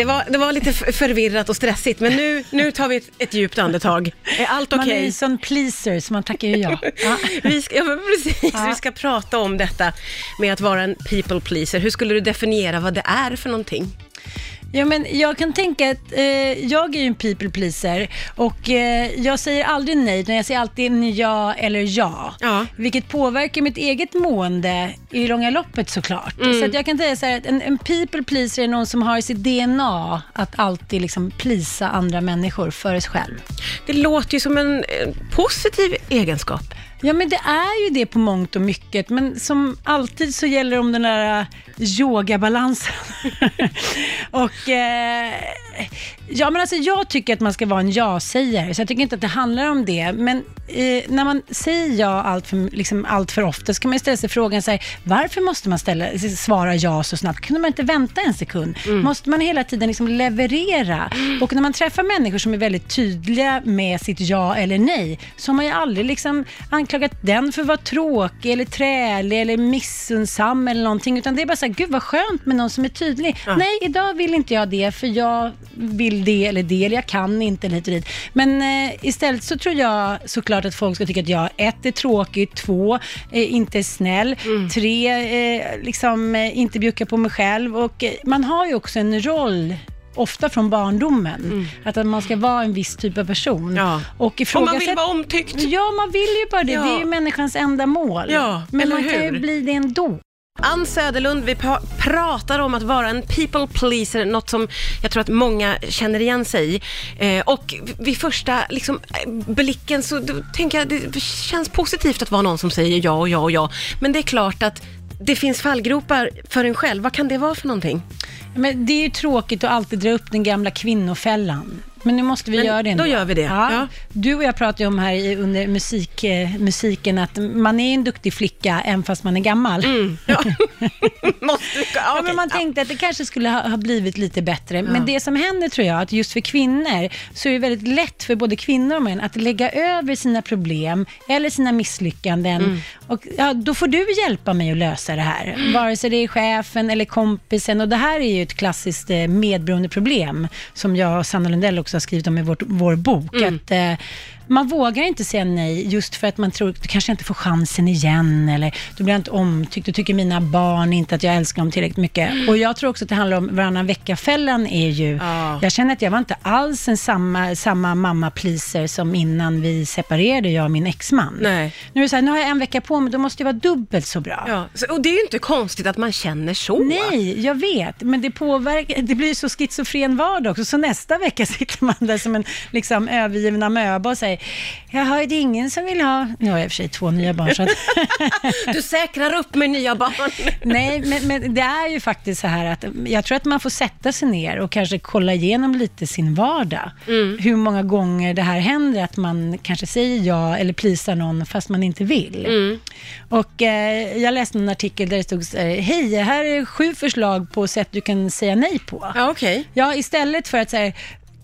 Det var, det var lite förvirrat och stressigt, men nu, nu tar vi ett, ett djupt andetag. Är allt Man är okej? ju sån pleaser, så man tackar ju ja. ja. Vi ska, ja, men precis. Ja. Vi ska prata om detta med att vara en people pleaser. Hur skulle du definiera vad det är för någonting? Ja, men jag kan tänka att eh, jag är ju en people pleaser och eh, jag säger aldrig nej, utan jag säger alltid ja eller ja. Ja. Vilket påverkar mitt eget mående i långa loppet såklart. Mm. Så att jag kan säga så här att en, en people pleaser är någon som har i sitt DNA att alltid liksom plisa andra människor före sig själv. Det låter ju som en eh, positiv egenskap. Ja, men det är ju det på mångt och mycket, men som alltid så gäller det om den där äh, yogabalansen. och eh, ja, men alltså jag tycker att man ska vara en ja-sägare, så jag tycker inte att det handlar om det. Men eh, när man säger ja allt för, liksom allt för ofta, så kan man ställa sig frågan så här, varför måste man ställa, svara ja så snabbt? Kunde man inte vänta en sekund? Måste man hela tiden liksom leverera? Och när man träffar människor som är väldigt tydliga med sitt ja eller nej, så har man ju aldrig liksom anklagat den för att vara tråkig eller trälig eller missunnsam eller någonting, utan det är bara så här, gud vad skönt med någon som är tydlig. Nej, idag vill inte jag det, för jag vill det eller det, eller jag kan inte eller hit och dit. Men eh, istället så tror jag såklart att folk ska tycka att jag, ett, är tråkig, två, eh, inte är snäll, tre, eh, liksom eh, inte bjucka på mig själv och eh, man har ju också en roll ofta från barndomen, att man ska vara en viss typ av person. Ja. Och Om man vill ifrågasätt- vara omtyckt. Ja, man vill ju bara det. Ja. Det är ju människans enda mål. Ja, Men man kan hur? ju bli det ändå. Ann Söderlund, vi pratar om att vara en people pleaser, något som jag tror att många känner igen sig i. Eh, och vid första liksom, eh, blicken så tänker jag det känns positivt att vara någon som säger ja och ja och ja. Men det är klart att det finns fallgropar för en själv. Vad kan det vara för någonting? Men det är ju tråkigt att alltid dra upp den gamla kvinnofällan. Men nu måste vi Men göra det ändå. då gör vi det. Ja. Ja. Du och jag pratade om här i- under musik, eh, musiken att man är en duktig flicka även fast man är gammal. Ja. Måste vi, ja, men man tänkte att det kanske skulle ha, ha blivit lite bättre. Men det som händer tror jag, att just för kvinnor så är det väldigt lätt för både kvinnor och män att lägga över sina problem eller sina misslyckanden. Mm. Och då får du hjälpa mig att lösa det här. Vare sig det är chefen eller kompisen. Och det här är ju ett klassiskt eh, medberoendeproblem som jag och Sanna Lundell också har skrivit om i vårt, vår bok. Mm. Att, eh, man vågar inte säga nej just för att man tror att du kanske inte får chansen igen eller du blir inte omtyckt, du tycker mina barn inte att jag älskar dem tillräckligt mycket. Och jag tror också att det handlar om varannan vecka-fällan är ju, Ja. jag känner att jag var inte alls en samma, samma mamma-pleaser som innan vi separerade, jag och min exman. Nej. Nu är det så här, nu har jag en vecka på mig, då måste jag vara dubbelt så bra. Ja, så, och det är ju inte konstigt att man känner så. Nej, jag vet, men det påverkar, det blir ju så schizofren vardag också, så nästa vecka sitter man där som en liksom, övergiven amöba och säger, jaha, är det ingen som vill ha, nu har jag i och för sig två nya barn, så att, Du säkrar upp med nya barn. nej, men, men det är ju faktiskt så här att jag tror att man får sätta sig ner och kanske kolla igenom lite sin vardag. Hur många gånger det här händer, att man kanske säger ja eller plisar någon fast man inte vill. Och eh, jag läste en artikel där det stod så här, hej, här är sju förslag på sätt du kan säga nej på. Ja, okej. Ja, istället för att här,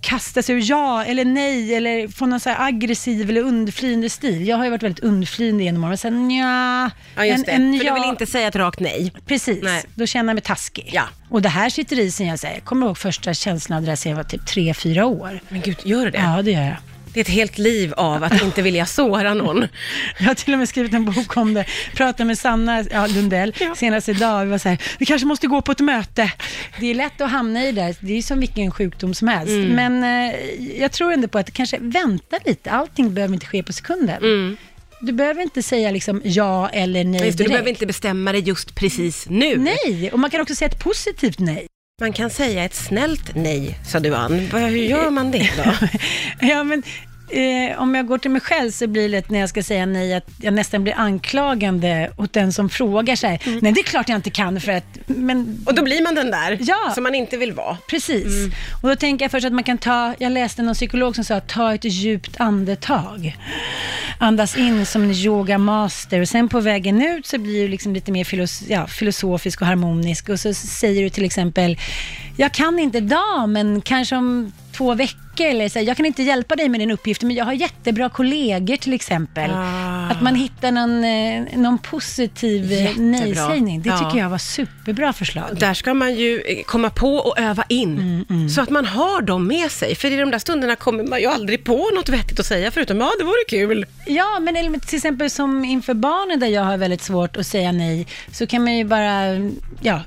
kasta sig ur ja eller nej eller få någon så aggressiv eller undflyende stil. Jag har ju varit väldigt undflyende genom åren. Sen ja, Ja, just det. en, en För ja, du vill inte säga ett rakt nej. Precis, Nej. då känner jag mig taskig. Ja. Och det här sitter i sen jag säger, kommer ihåg första känslan av det där sen jag var typ tre fyra år. Men gud, gör du det? Ja, det gör jag. Det är ett helt liv av att inte vilja såra någon. Jag har till och med skrivit en bok om det. Pratade med Sanna ja, Lundell Ja. senast idag. Vi var så här, vi kanske måste gå på ett möte. Det är lätt att hamna i det. Det är som vilken sjukdom som helst. Mm. Men eh, jag tror ändå på att kanske vänta lite. Allting behöver inte ske på sekunden. Du behöver inte säga liksom ja eller nej Mm. Just det, du direkt. behöver inte bestämma dig just precis nu. Nej, och man kan också säga ett positivt nej. Man kan säga ett snällt nej, sa du Ann. Hur gör man det då? Ja, men eh, om jag går till mig själv så blir det när jag ska säga nej att jag nästan blir anklagande åt den som frågar sig. Nej, det är klart jag inte kan för att, men Och då blir man den där Ja. som man inte vill vara. Precis. Och då tänker jag först att man kan ta, jag läste någon psykolog som sa ta ett djupt andetag. Andas in som en yogamaster och sen på vägen ut så blir du liksom lite mer filos, ja, filosofisk och harmonisk och så säger du till exempel, jag kan inte idag men kanske om två veckor eller så, här, jag kan inte hjälpa dig med din uppgift men jag har jättebra kollegor till exempel. Ah. Att man hittar någon, eh, någon positiv eh, Jättebra. nej-sägning. Det Ja. tycker jag var superbra förslag. Där ska man ju eh, komma på och öva in, Mm, så att man har dem med sig. För i de där stunderna kommer man ju aldrig på något vettigt att säga, förutom ja, det vore kul. Ja, men eller till exempel som inför barnen där jag har väldigt svårt att säga nej, så kan man ju bara ja,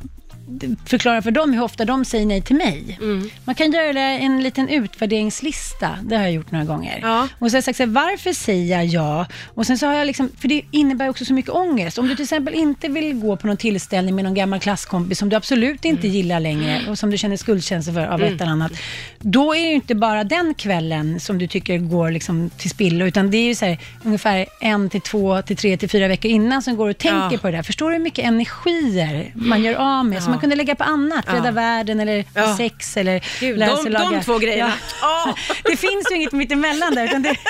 förklara för dem hur ofta de säger nej till mig. Mm. Man kan göra en liten utvärderingslista, det har jag gjort några gånger. Ja. Och så har jag sagt så här, varför säger jag ja? Och sen så har jag liksom, för det innebär också så mycket ångest. Om du till exempel inte vill gå på någon tillställning med någon gammal klasskompis som du absolut inte Mm. gillar längre och som du känner skuldkänslor för av ett eller annat. Då är det ju inte bara den kvällen som du tycker går liksom till spillo, utan det är ju så här, ungefär en till två till tre till fyra veckor innan som går och tänker Ja. på det där. Förstår du hur mycket energier man gör av med, som man kunde lägga på annat, rädda världen eller Ja. sex eller Gud, lära de- sig de laga. två grejerna. Ja. Det finns ju inget mittemellan där, utan det...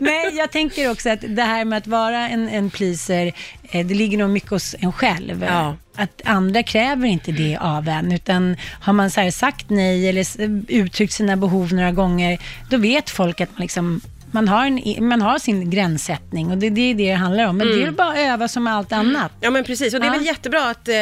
Nej, jag tänker också att det här med att vara en, en pleaser, eh, det ligger nog mycket hos en själv. Ja. Att andra kräver inte det av en, utan har man så här sagt nej eller s- uttryckt sina behov några gånger, då vet folk att man liksom man har, en, man har sin gränssättning och det, det är det det handlar om. Men det är väl bara att öva som allt annat. Ja men precis, och det är Ja. väl jättebra att eh,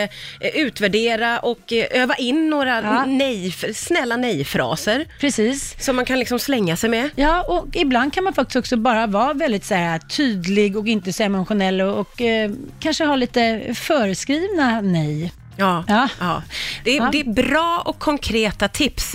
utvärdera och eh, öva in några Ja. nej, snälla nej-fraser Precis. som man kan liksom slänga sig med. Ja, och ibland kan man faktiskt också bara vara väldigt så här, tydlig och inte så emotionell och, och eh, kanske ha lite föreskrivna nej. Ja, Ja. ja. Det, är, Ja. det är bra och konkreta tips